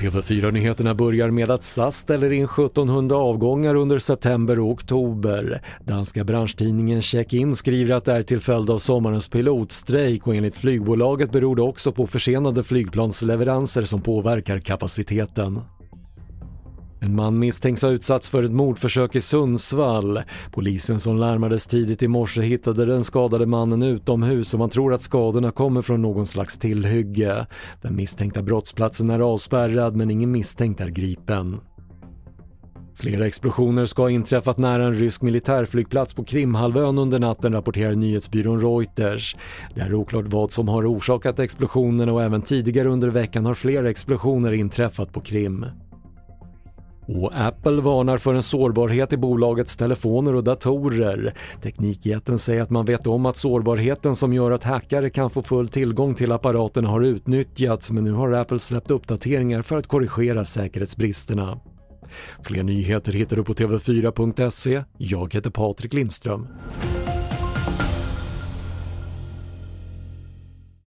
TV4-nyheterna börjar med att SAS ställer in 1700 avgångar under september och oktober. Danska branschtidningen Check-In skriver att det är till följd av sommarens pilotstrejk och enligt flygbolaget beror det också på försenade flygplansleveranser som påverkar kapaciteten. En man misstänks ha utsatts för ett mordförsök i Sundsvall. Polisen som larmades tidigt i morse hittade den skadade mannen utomhus och man tror att skadorna kommer från någon slags tillhygge. Den misstänkta brottsplatsen är avspärrad men ingen misstänkt är gripen. Flera explosioner ska ha inträffat nära en rysk militärflygplats på Krimhalvön under natten rapporterar nyhetsbyrån Reuters. Det är oklart vad som har orsakat explosionerna och även tidigare under veckan har flera explosioner inträffat på Krim. Och Apple varnar för en sårbarhet i bolagets telefoner och datorer. Teknikjätten säger att man vet om att sårbarheten som gör att hackare kan få full tillgång till apparaterna har utnyttjats men nu har Apple släppt uppdateringar för att korrigera säkerhetsbristerna. Fler nyheter hittar du på TV4.se. Jag heter Patrik Lindström.